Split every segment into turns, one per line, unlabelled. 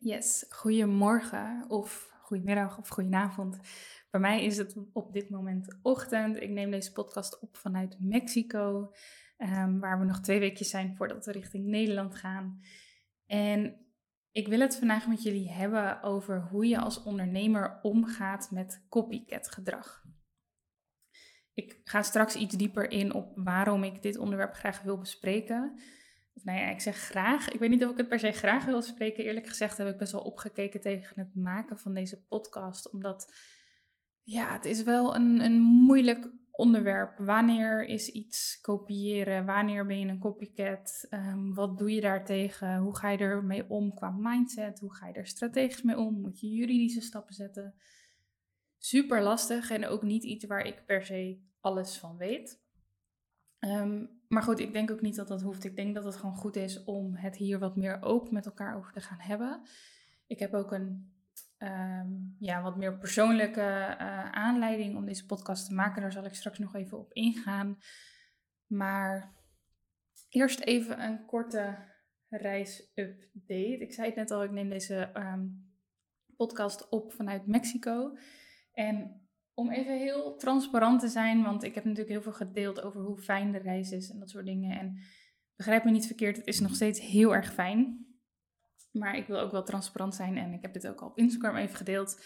Yes, goedemorgen of goedemiddag of goedenavond. Bij mij is het op dit moment ochtend. Ik neem deze podcast op vanuit Mexico, um, waar we nog twee weekjes zijn voordat we richting Nederland gaan. En ik wil het vandaag met jullie hebben over hoe je als ondernemer omgaat met copycat gedrag. Ik ga straks iets dieper in op waarom ik dit onderwerp graag wil bespreken nou ja, ik zeg graag. Ik weet niet of ik het per se graag wil spreken. Eerlijk gezegd heb ik best wel opgekeken tegen het maken van deze podcast. Omdat, ja, het is wel een, een moeilijk onderwerp. Wanneer is iets kopiëren? Wanneer ben je een copycat? Um, wat doe je daartegen? Hoe ga je ermee om qua mindset? Hoe ga je er strategisch mee om? Moet je juridische stappen zetten? Super lastig en ook niet iets waar ik per se alles van weet. Um, maar goed, ik denk ook niet dat dat hoeft. Ik denk dat het gewoon goed is om het hier wat meer open met elkaar over te gaan hebben. Ik heb ook een ehm, ja, wat meer persoonlijke uh, aanleiding om deze podcast te maken. Daar zal ik straks nog even op ingaan. Maar eerst even een korte reis-update. Ik zei het net al, ik neem deze um, podcast op vanuit Mexico. En om even heel transparant te zijn, want ik heb natuurlijk heel veel gedeeld over hoe fijn de reis is en dat soort dingen. En begrijp me niet verkeerd, het is nog steeds heel erg fijn. Maar ik wil ook wel transparant zijn en ik heb dit ook al op Instagram even gedeeld.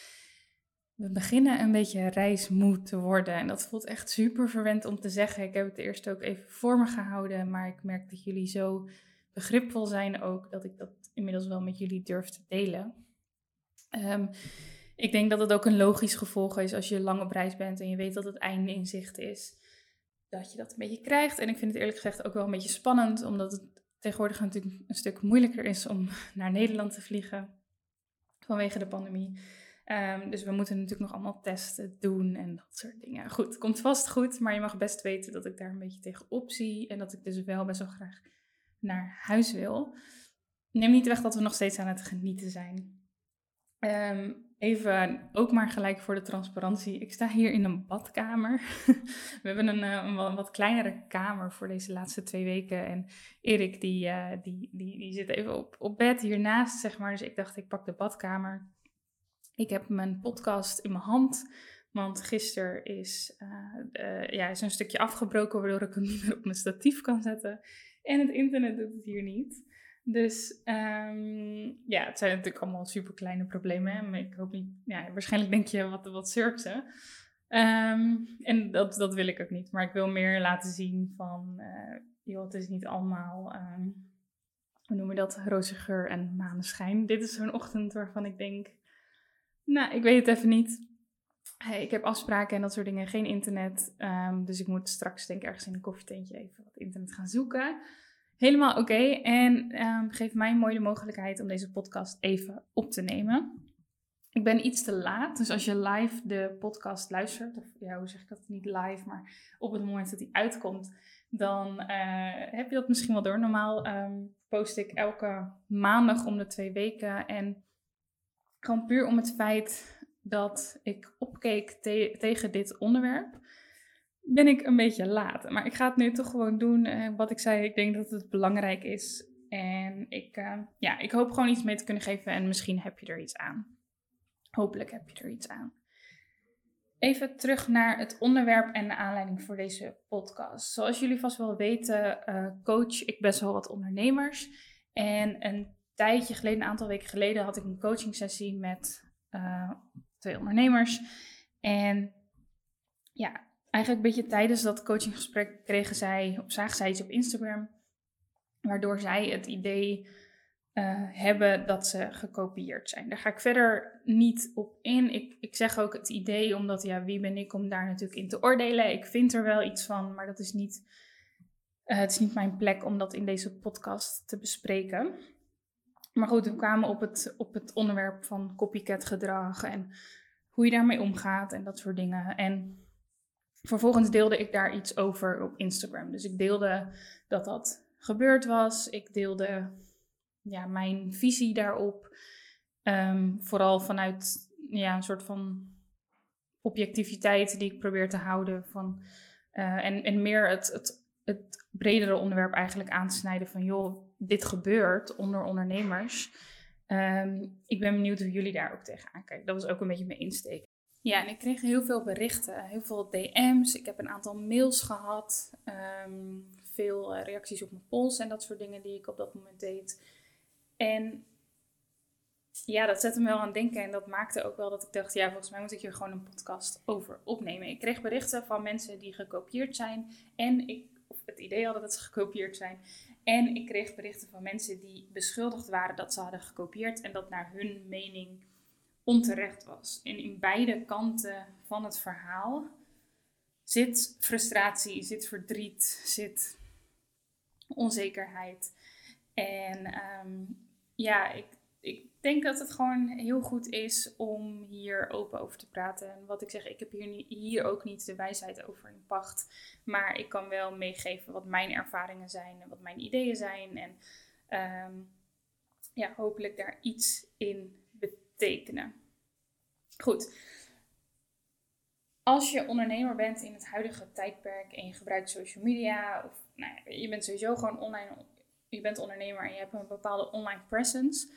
We beginnen een beetje reismoe te worden en dat voelt echt super verwend om te zeggen. Ik heb het eerst ook even voor me gehouden, maar ik merk dat jullie zo begripvol zijn ook dat ik dat inmiddels wel met jullie durf te delen. Um, ik denk dat het ook een logisch gevolg is als je lang op reis bent en je weet dat het einde in zicht is. Dat je dat een beetje krijgt. En ik vind het eerlijk gezegd ook wel een beetje spannend, omdat het tegenwoordig natuurlijk een stuk moeilijker is om naar Nederland te vliegen vanwege de pandemie. Um, dus we moeten natuurlijk nog allemaal testen doen en dat soort dingen. Goed, het komt vast goed, maar je mag best weten dat ik daar een beetje tegenop zie en dat ik dus wel best wel graag naar huis wil. Neem niet weg dat we nog steeds aan het genieten zijn. Um, Even ook maar gelijk voor de transparantie. Ik sta hier in een badkamer. We hebben een, eh, wat kleinere kamer voor deze laatste twee weken. En Erik die, uh, die, die, die zit even op, op bed hiernaast, zeg maar. Dus ik dacht, ik pak de badkamer. Ik heb mijn podcast in mijn hand. Want gisteren is, uh, ja, is een stukje afgebroken, waardoor ik hem niet meer op mijn statief kan zetten. En het internet doet het hier niet. Dus um, ja, het zijn natuurlijk allemaal super kleine problemen. Maar ik hoop niet, ja, waarschijnlijk denk je, wat, wat? Um, en dat, dat wil ik ook niet. Maar ik wil meer laten zien van, uh, joh, het is niet allemaal, um, hoe noem je dat, roze geur en maneschijn. Dit is zo'n ochtend waarvan ik denk, nou, ik weet het even niet. Hey, ik heb afspraken en dat soort dingen, geen internet. Dus ik moet straks denk ik ergens in een koffietentje even wat internet gaan zoeken. Helemaal oké. En um, geef mij mooi de mogelijkheid om deze podcast even op te nemen. Ik ben iets te laat, dus als je live de podcast luistert, of ja, hoe zeg ik dat niet live, maar op het moment dat die uitkomt, dan uh, heb je dat misschien wel door. Normaal um, post ik elke maandag om de twee weken. En gewoon puur om het feit dat ik opkeek te tegen dit onderwerp ben ik een beetje laat. Maar ik ga het nu toch gewoon doen. Uh, wat ik zei, ik denk dat het belangrijk is. En ik, uh, ja, ik hoop gewoon iets mee te kunnen geven. En misschien heb je er iets aan. Hopelijk heb je er iets aan. Even terug naar het onderwerp en de aanleiding voor deze podcast. Zoals jullie vast wel weten, uh, coach ik best wel wat ondernemers. En een tijdje geleden, een aantal weken geleden, had ik een coaching sessie met twee ondernemers. En ja, eigenlijk een beetje tijdens dat coachinggesprek kregen zij, of zagen zij iets op Instagram, waardoor zij het idee uh, hebben dat ze gekopieerd zijn. Daar ga ik verder niet op in. Ik, ik zeg ook het idee, omdat ja, wie ben ik om daar natuurlijk in te oordelen? Ik vind er wel iets van, maar dat is niet, uh, het is niet mijn plek om dat in deze podcast te bespreken. Maar goed, we kwamen op het, op het onderwerp van copycat gedrag en hoe je daarmee omgaat en dat soort dingen. En vervolgens deelde ik daar iets over op Instagram. Dus ik deelde dat dat gebeurd was. Ik deelde ja, mijn visie daarop. Um, vooral vanuit ja, een soort van objectiviteit die ik probeer te houden. Van, uh, en, en meer het, het, het bredere onderwerp eigenlijk aan te snijden van joh, dit gebeurt onder ondernemers. Um, ik ben benieuwd hoe jullie daar ook tegenaan kijken. Dat was ook een beetje mijn insteek. Ja, en ik kreeg heel veel berichten, heel veel DM's. Ik heb een aantal mails gehad, um, veel uh, reacties op mijn pols en dat soort dingen die ik op dat moment deed. En ja, dat zette me wel aan het denken. En dat maakte ook wel dat ik dacht, ja, volgens mij moet ik hier gewoon een podcast over opnemen. Ik kreeg berichten van mensen die gekopieerd zijn. En ik, of het idee hadden dat ze gekopieerd zijn. En ik kreeg berichten van mensen die beschuldigd waren dat ze hadden gekopieerd. En dat naar hun mening onterecht was. En in beide kanten van het verhaal zit frustratie, zit verdriet, zit onzekerheid. En um, ja, ik, ik denk dat het gewoon heel goed is om hier open over te praten. En wat ik zeg, ik heb hier, hier ook niet de wijsheid over in pacht. Maar ik kan wel meegeven wat mijn ervaringen zijn en wat mijn ideeën zijn. En um, ja, hopelijk daar iets in Goed. Als je ondernemer bent in het huidige tijdperk en je gebruikt social media, of nou ja, je bent sowieso gewoon online je bent ondernemer en je hebt een bepaalde online presence,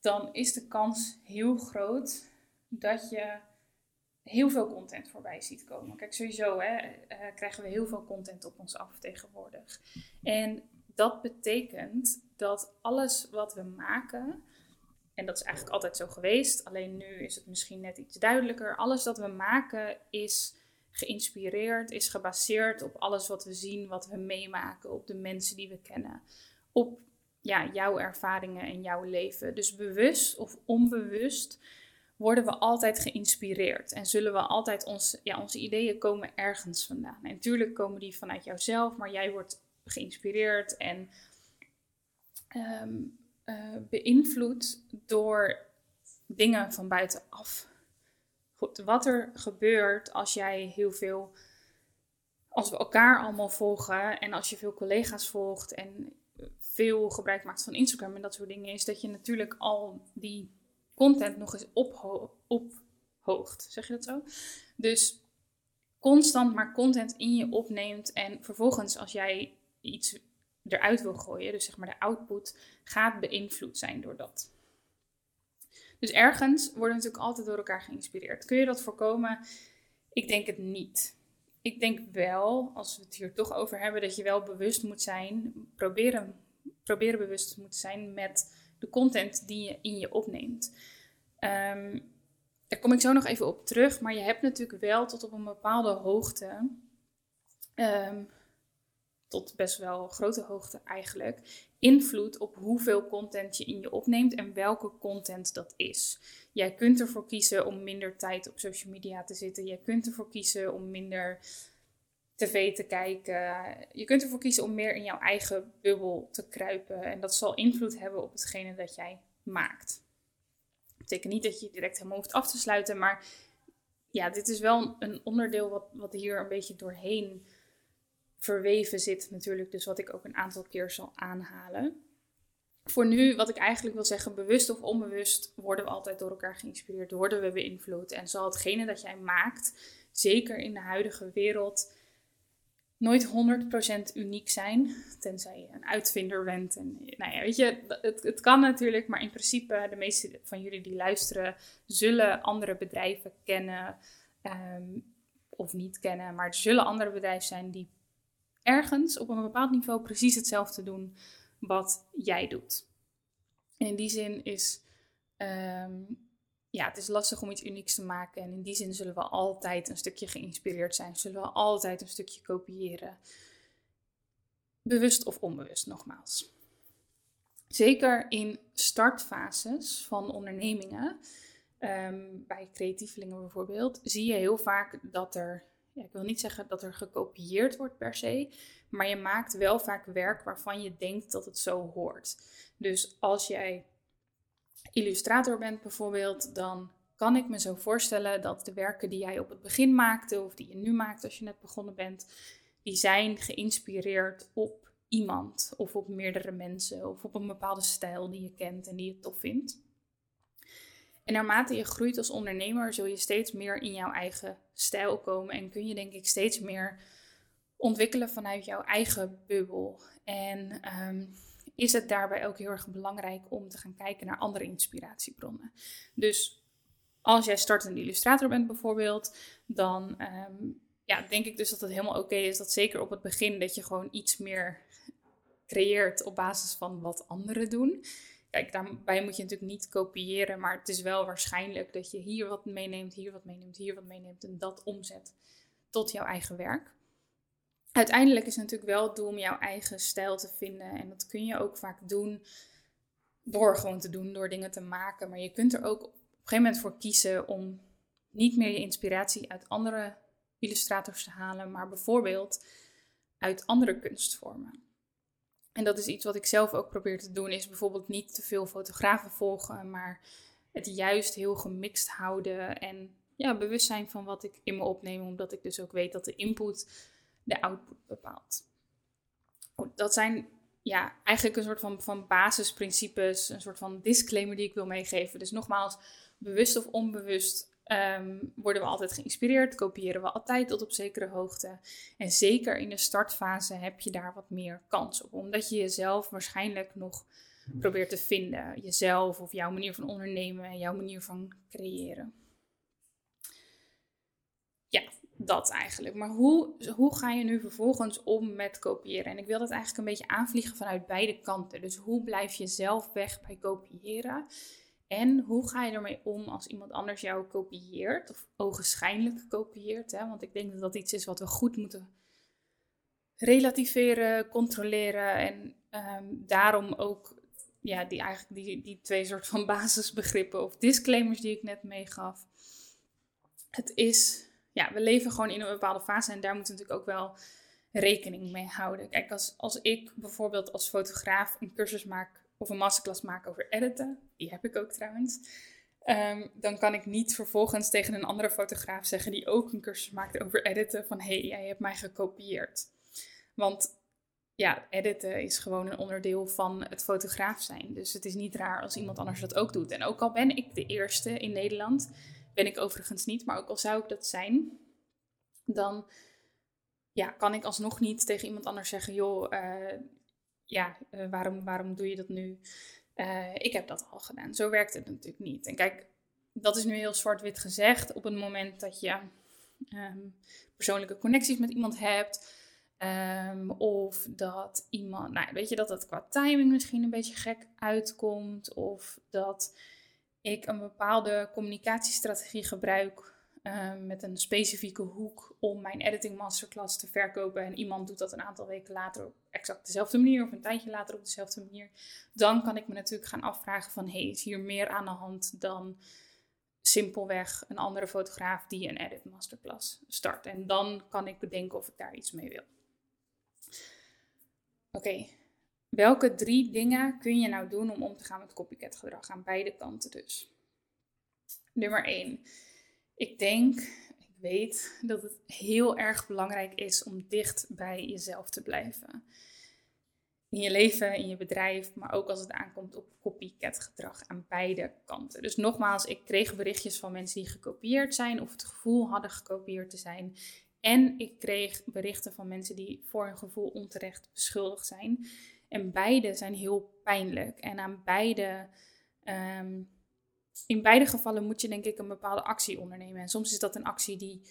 dan is de kans heel groot dat je heel veel content voorbij ziet komen. Kijk, sowieso hè, uh, krijgen we heel veel content op ons af tegenwoordig. En dat betekent dat alles wat we maken, en dat is eigenlijk altijd zo geweest, alleen nu is het misschien net iets duidelijker. Alles dat we maken is geïnspireerd, is gebaseerd op alles wat we zien, wat we meemaken, op de mensen die we kennen op ja, jouw ervaringen en jouw leven. Dus bewust of onbewust worden we altijd geïnspireerd en zullen we altijd ons, ja, onze ideeën komen ergens vandaan. En natuurlijk komen die vanuit jouzelf, maar jij wordt geïnspireerd en um, uh, beïnvloed door dingen van buitenaf. Goed, wat er gebeurt als jij heel veel, als we elkaar allemaal volgen en als je veel collega's volgt en veel gebruik maakt van Instagram en dat soort dingen, is dat je natuurlijk al die content nog eens opho ophoogt. Zeg je dat zo? Dus constant maar content in je opneemt en vervolgens als jij iets eruit wil gooien, dus zeg maar de output, gaat beïnvloed zijn door dat. Dus ergens worden natuurlijk altijd door elkaar geïnspireerd. Kun je dat voorkomen? Ik denk het niet. Ik denk wel, als we het hier toch over hebben, dat je wel bewust moet zijn. Proberen proberen bewust te moeten zijn met de content die je in je opneemt. Um, daar kom ik zo nog even op terug, maar je hebt natuurlijk wel tot op een bepaalde hoogte, um, tot best wel grote hoogte eigenlijk, invloed op hoeveel content je in je opneemt en welke content dat is. Jij kunt ervoor kiezen om minder tijd op social media te zitten. Jij kunt ervoor kiezen om minder tv te kijken. Je kunt ervoor kiezen om meer in jouw eigen bubbel te kruipen. En dat zal invloed hebben op hetgene dat jij maakt. Dat betekent niet dat je direct helemaal hoeft af te sluiten, maar ja, dit is wel een onderdeel wat, wat hier een beetje doorheen verweven zit natuurlijk. Dus wat ik ook een aantal keer zal aanhalen. Voor nu, wat ik eigenlijk wil zeggen, bewust of onbewust worden we altijd door elkaar geïnspireerd, worden we beïnvloed. En zal hetgene dat jij maakt, zeker in de huidige wereld, nooit 100% uniek zijn. Tenzij je een uitvinder bent. En, nou ja, weet je, het, het kan natuurlijk, maar in principe, de meeste van jullie die luisteren, zullen andere bedrijven kennen. Um, of niet kennen. Maar er zullen andere bedrijven zijn die ergens op een bepaald niveau precies hetzelfde doen wat jij doet. In die zin is, ehm, ja, het is lastig om iets unieks te maken. En in die zin zullen we altijd een stukje geïnspireerd zijn. Zullen we altijd een stukje kopiëren. Bewust of onbewust, nogmaals. Zeker in startfases van ondernemingen, ehm, bij creatievelingen bijvoorbeeld, zie je heel vaak dat er, ja, ik wil niet zeggen dat er gekopieerd wordt per se, maar je maakt wel vaak werk waarvan je denkt dat het zo hoort. Dus als jij illustrator bent bijvoorbeeld, dan kan ik me zo voorstellen dat de werken die jij op het begin maakte of die je nu maakt als je net begonnen bent, die zijn geïnspireerd op iemand of op meerdere mensen of op een bepaalde stijl die je kent en die je tof vindt. En naarmate je groeit als ondernemer zul je steeds meer in jouw eigen stijl komen en kun je denk ik steeds meer ontwikkelen vanuit jouw eigen bubbel. En ehm, is het daarbij ook heel erg belangrijk om te gaan kijken naar andere inspiratiebronnen. Dus als jij startende illustrator bent bijvoorbeeld, dan ehm, ja, denk ik dus dat het helemaal oké is dat zeker op het begin dat je gewoon iets meer creëert op basis van wat anderen doen. Kijk, daarbij moet je natuurlijk niet kopiëren, maar het is wel waarschijnlijk dat je hier wat meeneemt, hier wat meeneemt, hier wat meeneemt en dat omzet tot jouw eigen werk. Uiteindelijk is het natuurlijk wel het doel om jouw eigen stijl te vinden en dat kun je ook vaak doen door gewoon te doen, door dingen te maken. Maar je kunt er ook op een gegeven moment voor kiezen om niet meer je inspiratie uit andere illustrators te halen, maar bijvoorbeeld uit andere kunstvormen. En dat is iets wat ik zelf ook probeer te doen, is bijvoorbeeld niet te veel fotografen volgen, maar het juist heel gemixt houden en ja, bewust zijn van wat ik in me opneem, omdat ik dus ook weet dat de input de output bepaalt. Dat zijn ja, eigenlijk een soort van, van basisprincipes, een soort van disclaimer die ik wil meegeven. Dus nogmaals, bewust of onbewust Ehm, worden we altijd geïnspireerd, kopiëren we altijd tot op zekere hoogte. En zeker in de startfase heb je daar wat meer kans op, omdat je jezelf waarschijnlijk nog probeert te vinden. Jezelf of jouw manier van ondernemen en jouw manier van creëren. Ja, dat eigenlijk. Maar hoe, hoe ga je nu vervolgens om met kopiëren? En ik wil dat eigenlijk een beetje aanvliegen vanuit beide kanten. Dus hoe blijf je zelf weg bij kopiëren? En hoe ga je ermee om als iemand anders jou kopieert, of ogenschijnlijk kopieert? Hè? Want ik denk dat dat iets is wat we goed moeten relativeren, controleren. En um, daarom ook ja, die, eigenlijk die, die twee soort van basisbegrippen of disclaimers die ik net meegaf. Het is, ja, we leven gewoon in een bepaalde fase en daar moeten we natuurlijk ook wel rekening mee houden. Kijk, als, als ik bijvoorbeeld als fotograaf een cursus maak of een masterclass maken over editen, die heb ik ook trouwens, um, dan kan ik niet vervolgens tegen een andere fotograaf zeggen die ook een cursus maakt over editen van hey, jij hebt mij gekopieerd. Want ja, editen is gewoon een onderdeel van het fotograaf zijn. Dus het is niet raar als iemand anders dat ook doet. En ook al ben ik de eerste in Nederland, ben ik overigens niet, maar ook al zou ik dat zijn, dan ja, kan ik alsnog niet tegen iemand anders zeggen, joh, uh, ja, uh, waarom, waarom doe je dat nu? Uh, ik heb dat al gedaan. Zo werkt het natuurlijk niet. En kijk, dat is nu heel zwart-wit gezegd. Op het moment dat je um, persoonlijke connecties met iemand hebt. Um, of dat iemand, nou weet je, dat dat qua timing misschien een beetje gek uitkomt. Of dat ik een bepaalde communicatiestrategie gebruik Ehm, met een specifieke hoek om mijn editing masterclass te verkopen. En iemand doet dat een aantal weken later op exact dezelfde manier of een tijdje later op dezelfde manier. Dan kan ik me natuurlijk gaan afvragen van hey, is hier meer aan de hand dan simpelweg een andere fotograaf die een edit masterclass start. En dan kan ik bedenken of ik daar iets mee wil. Oké, welke drie dingen kun je nou doen om om te gaan met copycat gedrag? Aan beide kanten dus. Nummer 1 ik denk, weet dat het heel erg belangrijk is om dicht bij jezelf te blijven. In je leven, in je bedrijf, maar ook als het aankomt op copycat gedrag aan beide kanten. Dus nogmaals, ik kreeg berichtjes van mensen die gekopieerd zijn of het gevoel hadden gekopieerd te zijn. En ik kreeg berichten van mensen die voor hun gevoel onterecht beschuldigd zijn. En beide zijn heel pijnlijk. En aan beide um, in beide gevallen moet je denk ik een bepaalde actie ondernemen. En soms is dat een actie die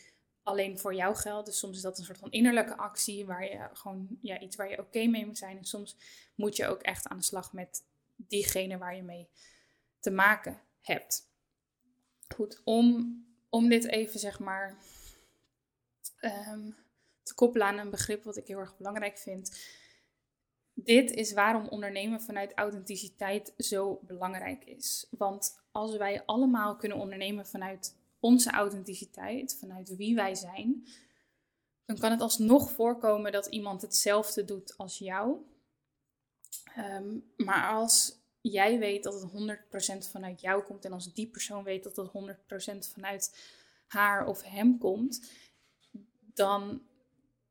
alleen voor jou geldt. Dus soms is dat een soort van innerlijke actie waar je gewoon ja, iets waar je oké mee moet zijn. En soms moet je ook echt aan de slag met diegene waar je mee te maken hebt. Goed, om, om dit even zeg maar um, te koppelen aan een begrip wat ik heel erg belangrijk vind. Dit is waarom ondernemen vanuit authenticiteit zo belangrijk is. Want als wij allemaal kunnen ondernemen vanuit onze authenticiteit, vanuit wie wij zijn, dan kan het alsnog voorkomen dat iemand hetzelfde doet als jou. Ehm, maar als jij weet dat het 100% vanuit jou komt en als die persoon weet dat het 100% vanuit haar of hem komt, dan,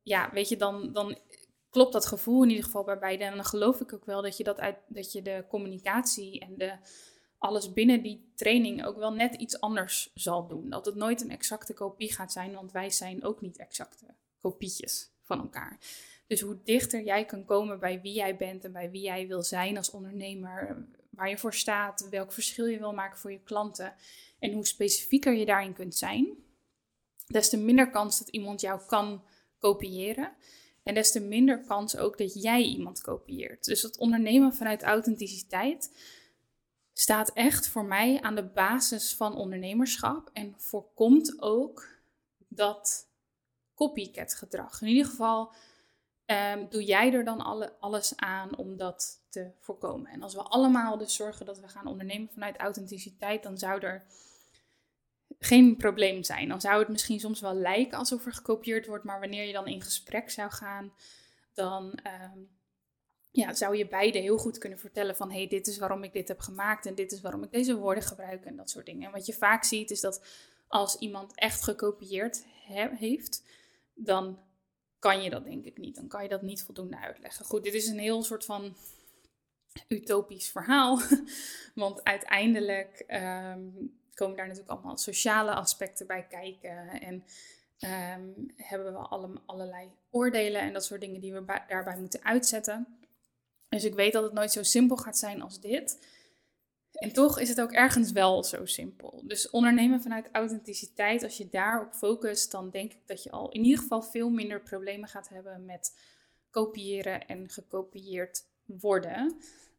ja, weet je, dan, dan klopt dat gevoel in ieder geval bij beide. En dan geloof ik ook wel dat je, dat uit, dat je de communicatie en de, alles binnen die training ook wel net iets anders zal doen. Dat het nooit een exacte kopie gaat zijn, want wij zijn ook niet exacte kopietjes van elkaar. Dus hoe dichter jij kan komen bij wie jij bent en bij wie jij wil zijn als ondernemer, waar je voor staat, welk verschil je wil maken voor je klanten en hoe specifieker je daarin kunt zijn, des te minder kans dat iemand jou kan kopiëren. En des te minder kans ook dat jij iemand kopieert. Dus het ondernemen vanuit authenticiteit staat echt voor mij aan de basis van ondernemerschap en voorkomt ook dat copycat gedrag. In ieder geval um, doe jij er dan alle, alles aan om dat te voorkomen. En als we allemaal dus zorgen dat we gaan ondernemen vanuit authenticiteit, dan zou er geen probleem zijn. Dan zou het misschien soms wel lijken alsof er gekopieerd wordt, maar wanneer je dan in gesprek zou gaan, dan um, ja, zou je beide heel goed kunnen vertellen van hey, dit is waarom ik dit heb gemaakt en dit is waarom ik deze woorden gebruik en dat soort dingen. En wat je vaak ziet is dat als iemand echt gekopieerd heeft, dan kan je dat denk ik niet. Dan kan je dat niet voldoende uitleggen. Goed, dit is een heel soort van utopisch verhaal. Want uiteindelijk um, komen daar natuurlijk allemaal sociale aspecten bij kijken. En um, hebben we alle, allerlei oordelen en dat soort dingen die we daarbij moeten uitzetten. Dus ik weet dat het nooit zo simpel gaat zijn als dit. En toch is het ook ergens wel zo simpel. Dus ondernemen vanuit authenticiteit, als je daarop focust, dan denk ik dat je al in ieder geval veel minder problemen gaat hebben met kopiëren en gekopieerd worden.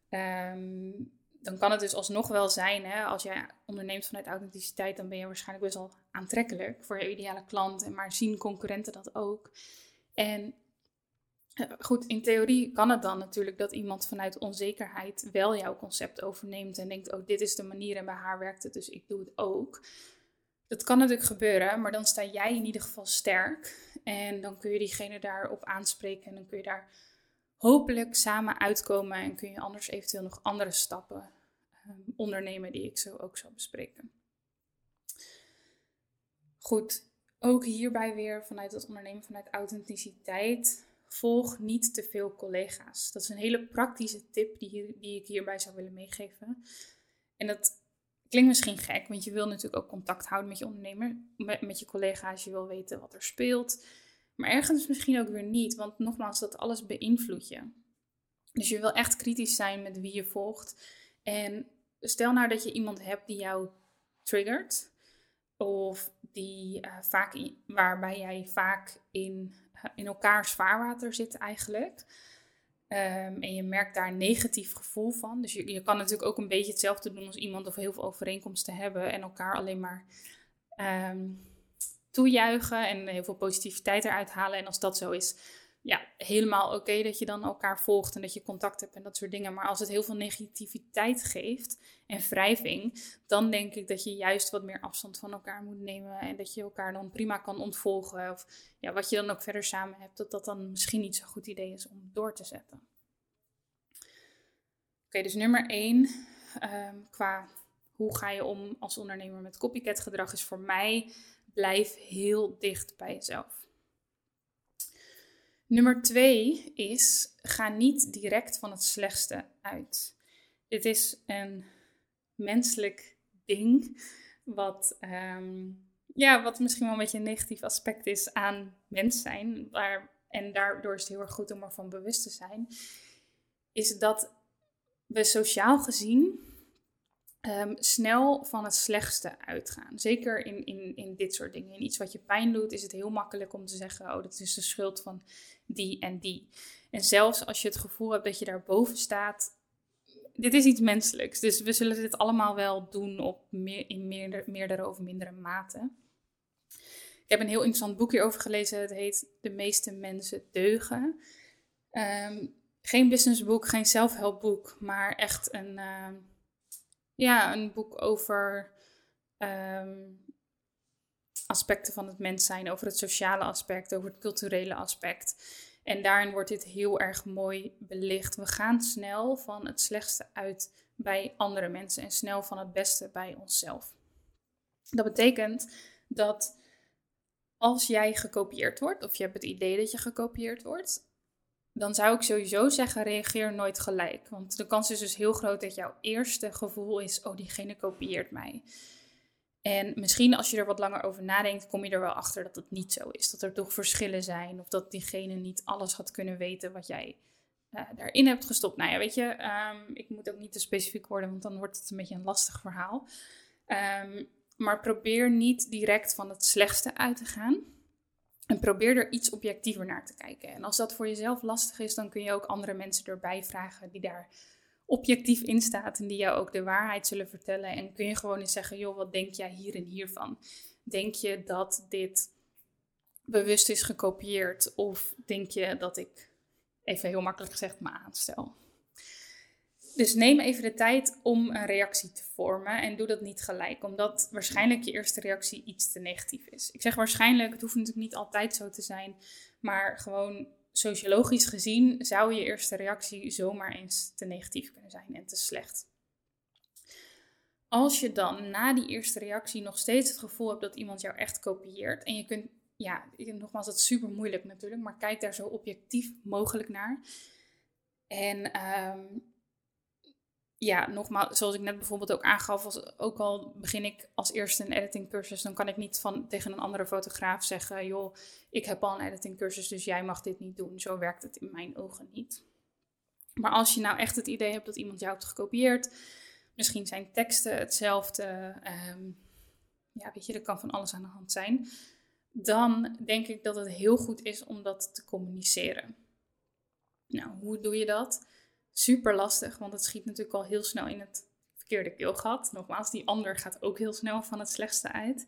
Um, dan kan het dus alsnog wel zijn, hè, als jij onderneemt vanuit authenticiteit, dan ben je waarschijnlijk best wel aantrekkelijk voor je ideale klant. En maar zien concurrenten dat ook. En eh, goed, in theorie kan het dan natuurlijk dat iemand vanuit onzekerheid wel jouw concept overneemt en denkt, oh, dit is de manier en bij haar werkt het, dus ik doe het ook. Dat kan natuurlijk gebeuren, maar dan sta jij in ieder geval sterk en dan kun je diegene daarop aanspreken en dan kun je daar hopelijk samen uitkomen en kun je anders eventueel nog andere stappen um, ondernemen die ik zo ook zal bespreken. Goed, ook hierbij weer vanuit het ondernemen vanuit authenticiteit volg niet te veel collega's. Dat is een hele praktische tip die, die ik hierbij zou willen meegeven. En dat klinkt misschien gek, want je wil natuurlijk ook contact houden met je ondernemer, met, met je collega's. Je wil weten wat er speelt. Maar ergens misschien ook weer niet, want nogmaals, dat alles beïnvloedt je. Dus je wil echt kritisch zijn met wie je volgt. En stel nou dat je iemand hebt die jou triggert, of die uh, vaak waarbij jij vaak in in elkaars vaarwater zitten eigenlijk. Ehm, en je merkt daar een negatief gevoel van. Dus je, je kan natuurlijk ook een beetje hetzelfde doen als iemand of heel veel overeenkomsten hebben en elkaar alleen maar um, toejuichen en heel veel positiviteit eruit halen. En als dat zo is, ja, helemaal oké dat je dan elkaar volgt en dat je contact hebt en dat soort dingen. Maar als het heel veel negativiteit geeft en wrijving, dan denk ik dat je juist wat meer afstand van elkaar moet nemen. En dat je elkaar dan prima kan ontvolgen. Of ja, wat je dan ook verder samen hebt, dat dat dan misschien niet zo'n goed idee is om door te zetten. Oké, dus nummer 1 ehm, qua hoe ga je om als ondernemer met copycat gedrag is voor mij blijf heel dicht bij jezelf. Nummer twee is, ga niet direct van het slechtste uit. Dit is een menselijk ding, wat, ehm, ja, wat misschien wel een beetje een negatief aspect is aan mens zijn. Waar, en daardoor is het heel erg goed om ervan bewust te zijn. Is dat we sociaal gezien ehm, snel van het slechtste uitgaan. Zeker in, in, in dit soort dingen. In iets wat je pijn doet, is het heel makkelijk om te zeggen: Oh, dat is de schuld van die en die. En zelfs als je het gevoel hebt dat je daarboven staat, dit is iets menselijks. Dus we zullen dit allemaal wel doen op meer, in meerder, meerdere of mindere mate. Ik heb een heel interessant boek hierover gelezen. Het heet De meeste mensen deugen. Ehm, geen businessboek, geen zelfhelpboek, maar echt een, ehm, ja, een boek over ehm, aspecten van het mens zijn, over het sociale aspect, over het culturele aspect. En daarin wordt dit heel erg mooi belicht. We gaan snel van het slechtste uit bij andere mensen en snel van het beste bij onszelf. Dat betekent dat als jij gekopieerd wordt, of je hebt het idee dat je gekopieerd wordt, dan zou ik sowieso zeggen: reageer nooit gelijk. Want de kans is dus heel groot dat jouw eerste gevoel is: oh, diegene kopieert mij. En misschien als je er wat langer over nadenkt, kom je er wel achter dat het niet zo is. Dat er toch verschillen zijn. Of dat diegene niet alles had kunnen weten wat jij uh, daarin hebt gestopt. Nou ja, weet je, ehm, ik moet ook niet te specifiek worden, want dan wordt het een beetje een lastig verhaal. Um, maar probeer niet direct van het slechtste uit te gaan. En probeer er iets objectiever naar te kijken. En als dat voor jezelf lastig is, dan kun je ook andere mensen erbij vragen die daar objectief in staat en die jou ook de waarheid zullen vertellen. En kun je gewoon eens zeggen, joh, wat denk jij hier en hiervan? Denk je dat dit bewust is gekopieerd? Of denk je dat ik, even heel makkelijk gezegd, me aanstel? Dus neem even de tijd om een reactie te vormen en doe dat niet gelijk, omdat waarschijnlijk je eerste reactie iets te negatief is. Ik zeg waarschijnlijk, het hoeft natuurlijk niet altijd zo te zijn, maar gewoon sociologisch gezien zou je eerste reactie zomaar eens te negatief kunnen zijn en te slecht. Als je dan na die eerste reactie nog steeds het gevoel hebt dat iemand jou echt kopieert en je kunt, ja, nogmaals, dat is super moeilijk natuurlijk, maar kijk daar zo objectief mogelijk naar. En um, ja, nogmaals, zoals ik net bijvoorbeeld ook aangaf, als, ook al begin ik als eerste een editingcursus, dan kan ik niet van, tegen een andere fotograaf zeggen, joh, ik heb al een editingcursus, dus jij mag dit niet doen. Zo werkt het in mijn ogen niet. Maar als je nou echt het idee hebt dat iemand jou heeft gekopieerd, misschien zijn teksten hetzelfde, ehm, ja, weet je, er kan van alles aan de hand zijn, dan denk ik dat het heel goed is om dat te communiceren. Nou, hoe doe je dat? Super lastig, want het schiet natuurlijk al heel snel in het verkeerde keelgat. Nogmaals, die ander gaat ook heel snel van het slechtste uit.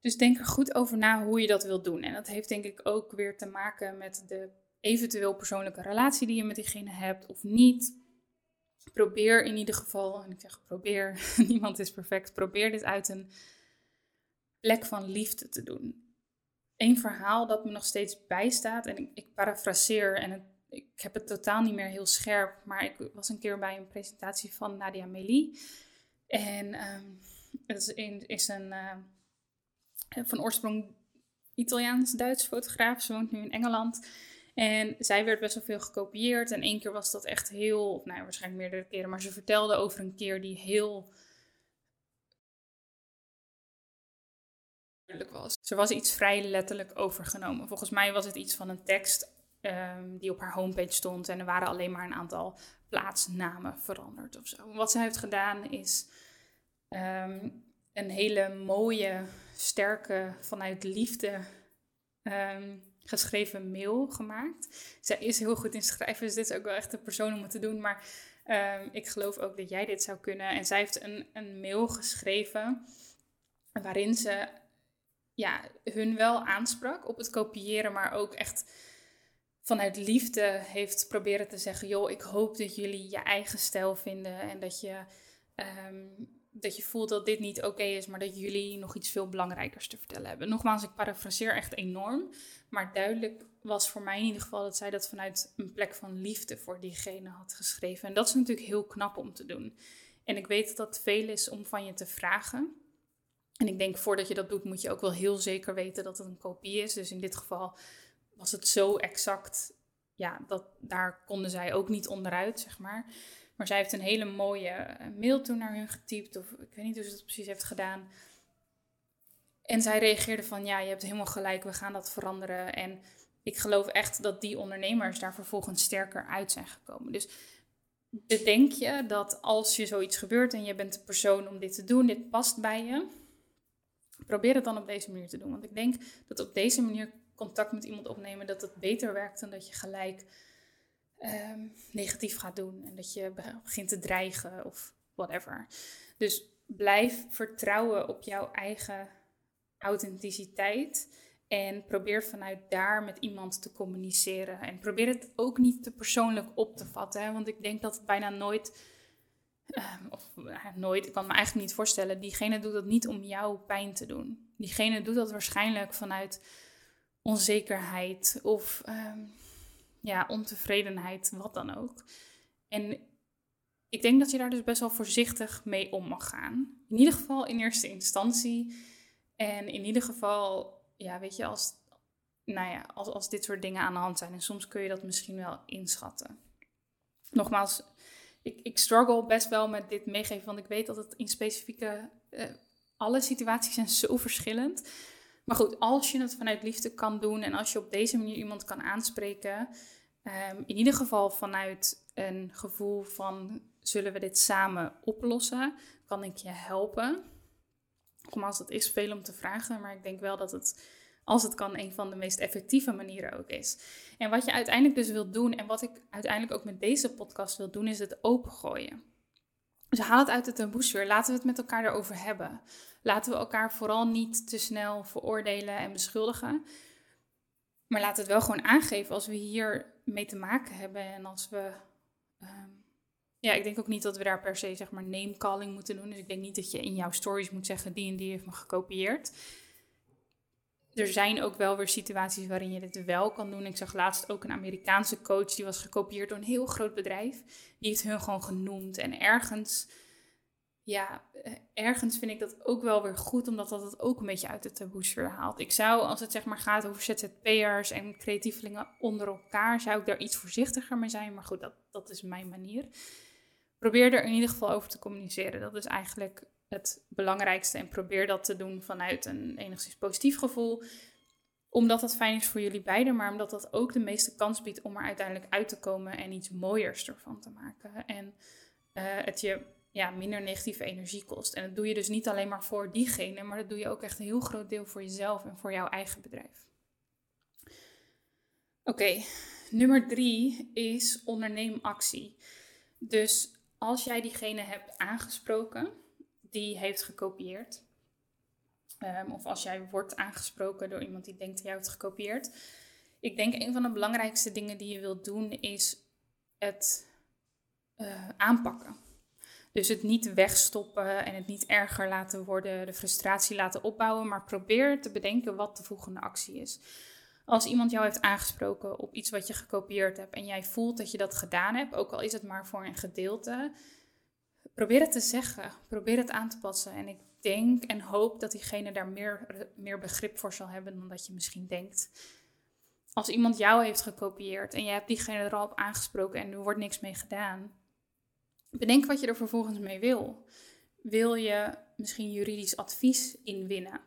Dus denk er goed over na hoe je dat wilt doen. En dat heeft denk ik ook weer te maken met de eventueel persoonlijke relatie die je met diegene hebt of niet. Probeer in ieder geval, en ik zeg probeer, niemand is perfect, probeer dit uit een plek van liefde te doen. Een verhaal dat me nog steeds bijstaat, en ik, ik parafraseer en het ik heb het totaal niet meer heel scherp, maar ik was een keer bij een presentatie van Nadia Meli. En um, is een, is een uh, van oorsprong Italiaans-Duits fotograaf. Ze woont nu in Engeland. En zij werd best wel veel gekopieerd. En één keer was dat echt heel, nou waarschijnlijk meerdere keren, maar ze vertelde over een keer die heel was. Ze was iets vrij letterlijk overgenomen. Volgens mij was het iets van een tekst Ehm, die op haar homepage stond. En er waren alleen maar een aantal plaatsnamen veranderd of zo. Wat zij heeft gedaan is ehm, een hele mooie, sterke, vanuit liefde ehm, geschreven mail gemaakt. Zij is heel goed in schrijven, dus dit is ook wel echt de persoon om het te doen. Maar ik geloof ook dat jij dit zou kunnen. En zij heeft een, een mail geschreven waarin ze ja, hun wel aansprak op het kopiëren, maar ook echt vanuit liefde heeft proberen te zeggen: joh, ik hoop dat jullie je eigen stijl vinden en dat je, ehm, dat je voelt dat dit niet oké is, maar dat jullie nog iets veel belangrijkers te vertellen hebben. Nogmaals, ik parafraseer echt enorm, maar duidelijk was voor mij in ieder geval dat zij dat vanuit een plek van liefde voor diegene had geschreven. En dat is natuurlijk heel knap om te doen. En ik weet dat dat veel is om van je te vragen. En ik denk voordat je dat doet, moet je ook wel heel zeker weten dat het een kopie is. Dus in dit geval was het zo exact. Ja, dat, daar konden zij ook niet onderuit, zeg maar. Maar zij heeft een hele mooie eh, mail toen naar hun getypt. Of ik weet niet hoe ze dat precies heeft gedaan. En zij reageerde van, ja, je hebt helemaal gelijk, we gaan dat veranderen. En ik geloof echt dat die ondernemers daar vervolgens sterker uit zijn gekomen. Dus bedenk je dat als je zoiets gebeurt en je bent de persoon om dit te doen, dit past bij je, probeer het dan op deze manier te doen. Want ik denk dat op deze manier contact met iemand opnemen, dat het beter werkt dan dat je gelijk ehm, negatief gaat doen en dat je begint te dreigen of whatever. Dus blijf vertrouwen op jouw eigen authenticiteit. En probeer vanuit daar met iemand te communiceren. En probeer het ook niet te persoonlijk op te vatten. Want ik denk dat het bijna nooit. Ehm, of nooit, ik kan me eigenlijk niet voorstellen. Diegene doet dat niet om jouw pijn te doen. Diegene doet dat waarschijnlijk vanuit onzekerheid of ehm, ja, ontevredenheid, wat dan ook. En ik denk dat je daar dus best wel voorzichtig mee om mag gaan. In ieder geval in eerste instantie. En in ieder geval ja, weet je, als, nou ja, als, als dit soort dingen aan de hand zijn. En soms kun je dat misschien wel inschatten. Nogmaals, ik, ik struggle best wel met dit meegeven, want ik weet dat het in specifieke. Uh, alle situaties zijn zo verschillend. Maar goed, als je het vanuit liefde kan doen en als je op deze manier iemand kan aanspreken, um, in ieder geval vanuit een gevoel van zullen we dit samen oplossen, kan ik je helpen. Nogmaals, dat is veel om te vragen, maar ik denk wel dat het, als het kan, een van de meest effectieve manieren ook is. En wat je uiteindelijk dus wilt doen, en wat ik uiteindelijk ook met deze podcast wil doen, is het opengooien. Dus haal het uit de taboesfeer. Laten we het met elkaar erover hebben. Laten we elkaar vooral niet te snel veroordelen en beschuldigen. Maar laat het wel gewoon aangeven als we hier mee te maken hebben en als we ehm, ja, ik denk ook niet dat we daar per se zeg maar name calling moeten doen. Dus ik denk niet dat je in jouw stories moet zeggen die en die heeft me gekopieerd. Er zijn ook wel weer situaties waarin je dit wel kan doen. Ik zag laatst ook een Amerikaanse coach die was gekopieerd door een heel groot bedrijf. Die heeft hun gewoon genoemd. En ergens, ja, eh, ergens vind ik dat ook wel weer goed, omdat dat het ook een beetje uit de taboesfeer haalt. Ik zou, als het zeg maar gaat over ZZP'ers en creatievelingen onder elkaar, zou ik daar iets voorzichtiger mee zijn. Maar goed, dat, dat is mijn manier probeer er in ieder geval over te communiceren. Dat is eigenlijk het belangrijkste. En probeer dat te doen vanuit een enigszins positief gevoel. Omdat dat fijn is voor jullie beiden, maar omdat dat ook de meeste kans biedt om er uiteindelijk uit te komen en iets mooiers ervan te maken. En uh, het je ja, minder negatieve energie kost. En dat doe je dus niet alleen maar voor diegene, maar dat doe je ook echt een heel groot deel voor jezelf en voor jouw eigen bedrijf. Oké, nummer drie is onderneem actie. Dus als jij diegene hebt aangesproken die heeft gekopieerd, um, of als jij wordt aangesproken door iemand die denkt dat jij hebt gekopieerd, ik denk een van de belangrijkste dingen die je wilt doen is het uh, aanpakken. Dus het niet wegstoppen en het niet erger laten worden, de frustratie laten opbouwen, maar probeer te bedenken wat de volgende actie is. Als iemand jou heeft aangesproken op iets wat je gekopieerd hebt en jij voelt dat je dat gedaan hebt, ook al is het maar voor een gedeelte, probeer het te zeggen, probeer het aan te passen. En ik denk en hoop dat diegene daar meer, meer begrip voor zal hebben dan dat je misschien denkt. Als iemand jou heeft gekopieerd en je hebt diegene er al op aangesproken en er wordt niks mee gedaan, bedenk wat je er vervolgens mee wil. Wil je misschien juridisch advies inwinnen?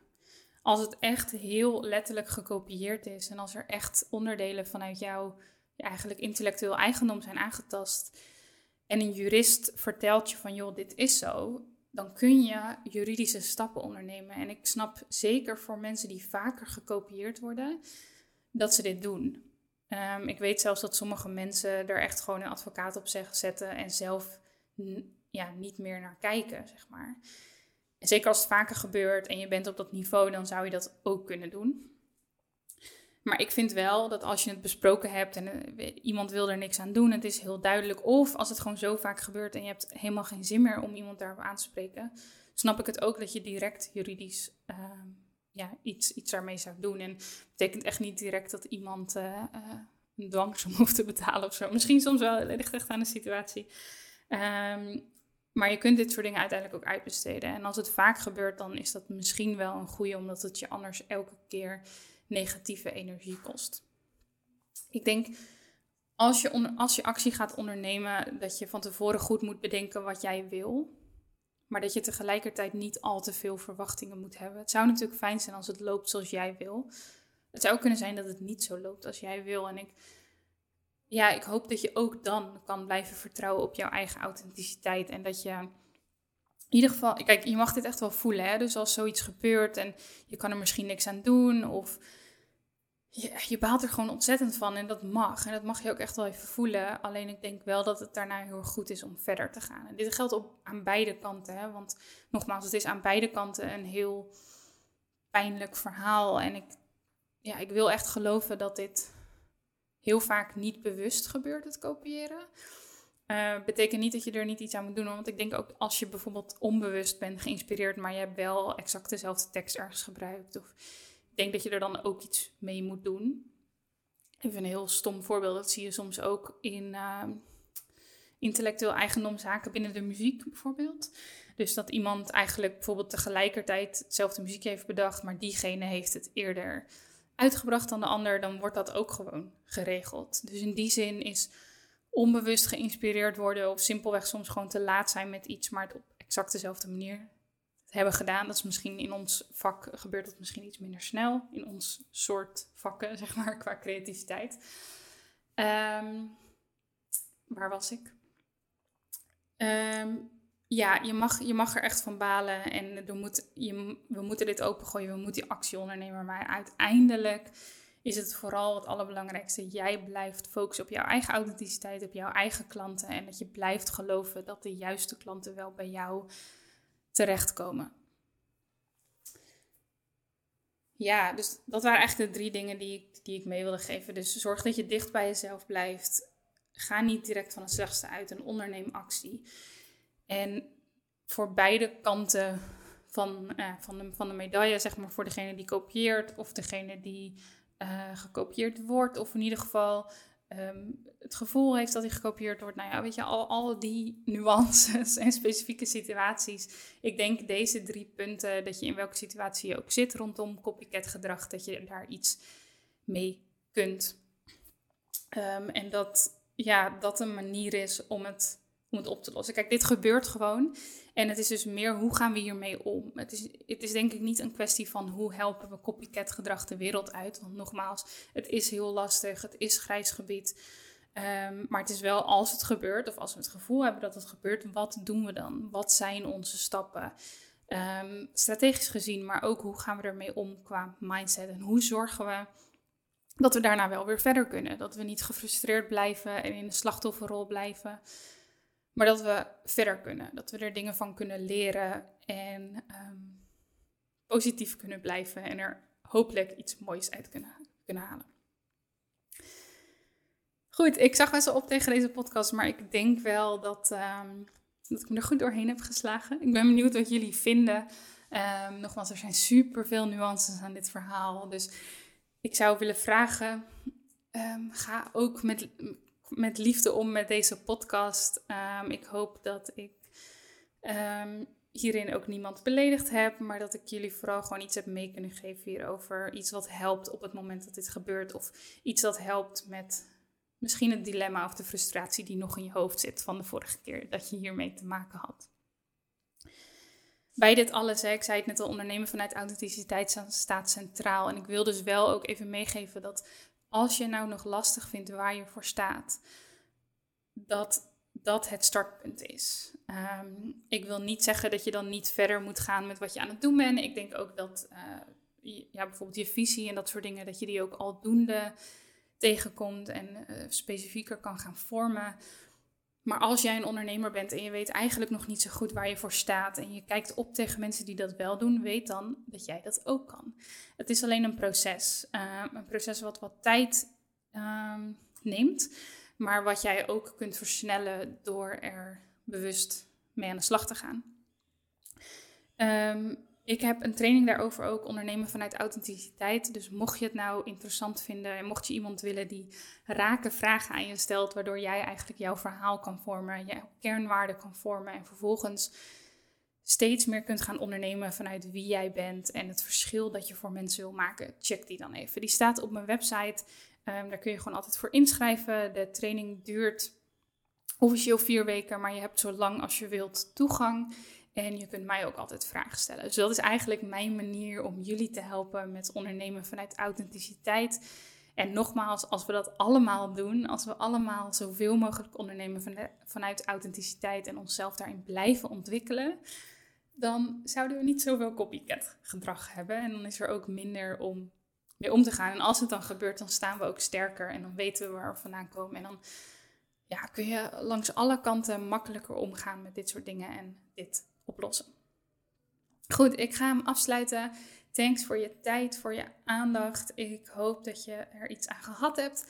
als het echt heel letterlijk gekopieerd is en als er echt onderdelen vanuit jouw eigenlijk intellectueel eigendom zijn aangetast en een jurist vertelt je van joh, dit is zo, dan kun je juridische stappen ondernemen. En ik snap zeker voor mensen die vaker gekopieerd worden, dat ze dit doen. Ehm, ik weet zelfs dat sommige mensen er echt gewoon een advocaat op zetten en zelf ja, niet meer naar kijken, zeg maar zeker als het vaker gebeurt en je bent op dat niveau, dan zou je dat ook kunnen doen. Maar ik vind wel dat als je het besproken hebt en eh, iemand wil er niks aan doen, het is heel duidelijk. Of als het gewoon zo vaak gebeurt en je hebt helemaal geen zin meer om iemand daarop aan te spreken, snap ik het ook dat je direct juridisch ehm, ja, iets, iets daarmee zou doen. En dat betekent echt niet direct dat iemand uh, een dwangsom hoeft te betalen of zo. Misschien soms wel, het ligt echt aan de situatie. Um, maar je kunt dit soort dingen uiteindelijk ook uitbesteden. En als het vaak gebeurt, dan is dat misschien wel een goede, omdat het je anders elke keer negatieve energie kost. Ik denk, als je, als je actie gaat ondernemen, dat je van tevoren goed moet bedenken wat jij wil. Maar dat je tegelijkertijd niet al te veel verwachtingen moet hebben. Het zou natuurlijk fijn zijn als het loopt zoals jij wil. Het zou kunnen zijn dat het niet zo loopt als jij wil. En ik ja, ik hoop dat je ook dan kan blijven vertrouwen op jouw eigen authenticiteit. En dat je in ieder geval, kijk, je mag dit echt wel voelen. Hè? Dus als zoiets gebeurt en je kan er misschien niks aan doen. Of je, je baalt er gewoon ontzettend van en dat mag. En dat mag je ook echt wel even voelen. Alleen ik denk wel dat het daarna heel goed is om verder te gaan. En dit geldt op, aan beide kanten. Hè? Want nogmaals, het is aan beide kanten een heel pijnlijk verhaal. En ik, ja, ik wil echt geloven dat dit heel vaak niet bewust gebeurt, het kopiëren. Uh, betekent niet dat je er niet iets aan moet doen. Want ik denk ook als je bijvoorbeeld onbewust bent geïnspireerd, maar je hebt wel exact dezelfde tekst ergens gebruikt. Of denk dat je er dan ook iets mee moet doen. Even een heel stom voorbeeld, dat zie je soms ook in uh, intellectueel eigendomszaken binnen de muziek bijvoorbeeld. Dus dat iemand eigenlijk bijvoorbeeld tegelijkertijd hetzelfde muziek heeft bedacht, maar diegene heeft het eerder uitgebracht dan de ander, dan wordt dat ook gewoon geregeld. Dus in die zin is onbewust geïnspireerd worden of simpelweg soms gewoon te laat zijn met iets, maar het op exact dezelfde manier hebben gedaan. Dat is misschien in ons vak gebeurt dat misschien iets minder snel. In ons soort vakken, zeg maar, qua creativiteit. Um, waar was ik? Um, ja, je mag, je mag er echt van balen en moet, je, we moeten dit opengooien, we moeten die actie ondernemen. Maar uiteindelijk is het vooral het allerbelangrijkste. Jij blijft focussen op jouw eigen authenticiteit, op jouw eigen klanten. En dat je blijft geloven dat de juiste klanten wel bij jou terechtkomen. Ja, dus dat waren eigenlijk de drie dingen die ik, die ik mee wilde geven. Dus zorg dat je dicht bij jezelf blijft. Ga niet direct van het slechtste uit en onderneem actie. En voor beide kanten van, uh, van, de, van de medaille, zeg maar voor degene die kopieert of degene die uh, gekopieerd wordt, of in ieder geval um, het gevoel heeft dat hij gekopieerd wordt. Nou ja, weet je, al, al die nuances en specifieke situaties. Ik denk deze drie punten, dat je in welke situatie je ook zit rondom copycat gedrag, dat je daar iets mee kunt. Um, en dat, ja, dat een manier is om het om het op te lossen. Kijk, dit gebeurt gewoon. En het is dus meer hoe gaan we hiermee om. Het is, het is denk ik niet een kwestie van hoe helpen we copycat gedrag de wereld uit. Want nogmaals, het is heel lastig. Het is grijs gebied. Um, maar het is wel als het gebeurt, of als we het gevoel hebben dat het gebeurt, wat doen we dan? Wat zijn onze stappen? Um, strategisch gezien, maar ook hoe gaan we ermee om qua mindset? En hoe zorgen we dat we daarna wel weer verder kunnen? Dat we niet gefrustreerd blijven en in de slachtofferrol blijven. Maar dat we verder kunnen. Dat we er dingen van kunnen leren en ehm, positief kunnen blijven en er hopelijk iets moois uit kunnen, halen. Goed, ik zag best wel op tegen deze podcast, maar ik denk wel dat, um, dat ik me er goed doorheen heb geslagen. Ik ben benieuwd wat jullie vinden. Um, nogmaals, er zijn super veel nuances aan dit verhaal. Dus ik zou willen vragen: ga ook met, met liefde om met deze podcast. Ehm, ik hoop dat ik um, hierin ook niemand beledigd heb, maar dat ik jullie vooral gewoon iets heb mee kunnen geven hierover. Iets wat helpt op het moment dat dit gebeurt, of iets dat helpt met misschien het dilemma of de frustratie die nog in je hoofd zit van de vorige keer dat je hiermee te maken had. Bij dit alles, ik zei het net al, ondernemen vanuit authenticiteit staat centraal. En ik wil dus wel ook even meegeven dat als je nou nog lastig vindt waar je voor staat, dat dat het startpunt is. Ehm, ik wil niet zeggen dat je dan niet verder moet gaan met wat je aan het doen bent. Ik denk ook dat uh, ja, bijvoorbeeld je visie en dat soort dingen, dat je die ook aldoende tegenkomt en uh, specifieker kan gaan vormen. Maar als jij een ondernemer bent en je weet eigenlijk nog niet zo goed waar je voor staat en je kijkt op tegen mensen die dat wel doen, weet dan dat jij dat ook kan. Het is alleen een proces. Uh, een proces wat wat tijd uh, neemt, maar wat jij ook kunt versnellen door er bewust mee aan de slag te gaan. Um, ik heb een training daarover ook, ondernemen vanuit authenticiteit. Dus mocht je het nou interessant vinden en mocht je iemand willen die rake vragen aan je stelt, waardoor jij eigenlijk jouw verhaal kan vormen, je kernwaarden kan vormen en vervolgens steeds meer kunt gaan ondernemen vanuit wie jij bent en het verschil dat je voor mensen wil maken, check die dan even. Die staat op mijn website. Um, daar kun je gewoon altijd voor inschrijven. De training duurt officieel vier weken, maar je hebt zo lang als je wilt toegang. En je kunt mij ook altijd vragen stellen. Dus dat is eigenlijk mijn manier om jullie te helpen met ondernemen vanuit authenticiteit. En nogmaals, als we dat allemaal doen, als we allemaal zoveel mogelijk ondernemen van vanuit authenticiteit en onszelf daarin blijven ontwikkelen, dan zouden we niet zoveel copycat gedrag hebben. En dan is er ook minder om mee om te gaan. En als het dan gebeurt, dan staan we ook sterker en dan weten we waar we vandaan komen. En dan ja, kun je langs alle kanten makkelijker omgaan met dit soort dingen en dit oplossen. Goed, ik ga hem afsluiten. Thanks voor je tijd, voor je aandacht. Ik hoop dat je er iets aan gehad hebt.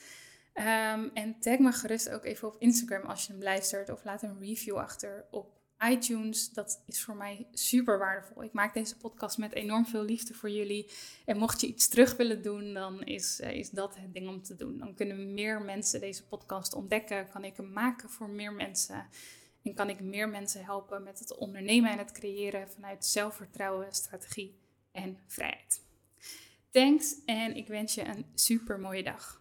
Um, en tag me gerust ook even op Instagram als je hem luistert. Of laat een review achter op iTunes. Dat is voor mij super waardevol. Ik maak deze podcast met enorm veel liefde voor jullie. En mocht je iets terug willen doen, dan is, uh, is dat het ding om te doen. Dan kunnen meer mensen deze podcast ontdekken. Kan ik hem maken voor meer mensen. En kan ik meer mensen helpen met het ondernemen en het creëren vanuit zelfvertrouwen, strategie en vrijheid. Thanks en ik wens je een super mooie dag.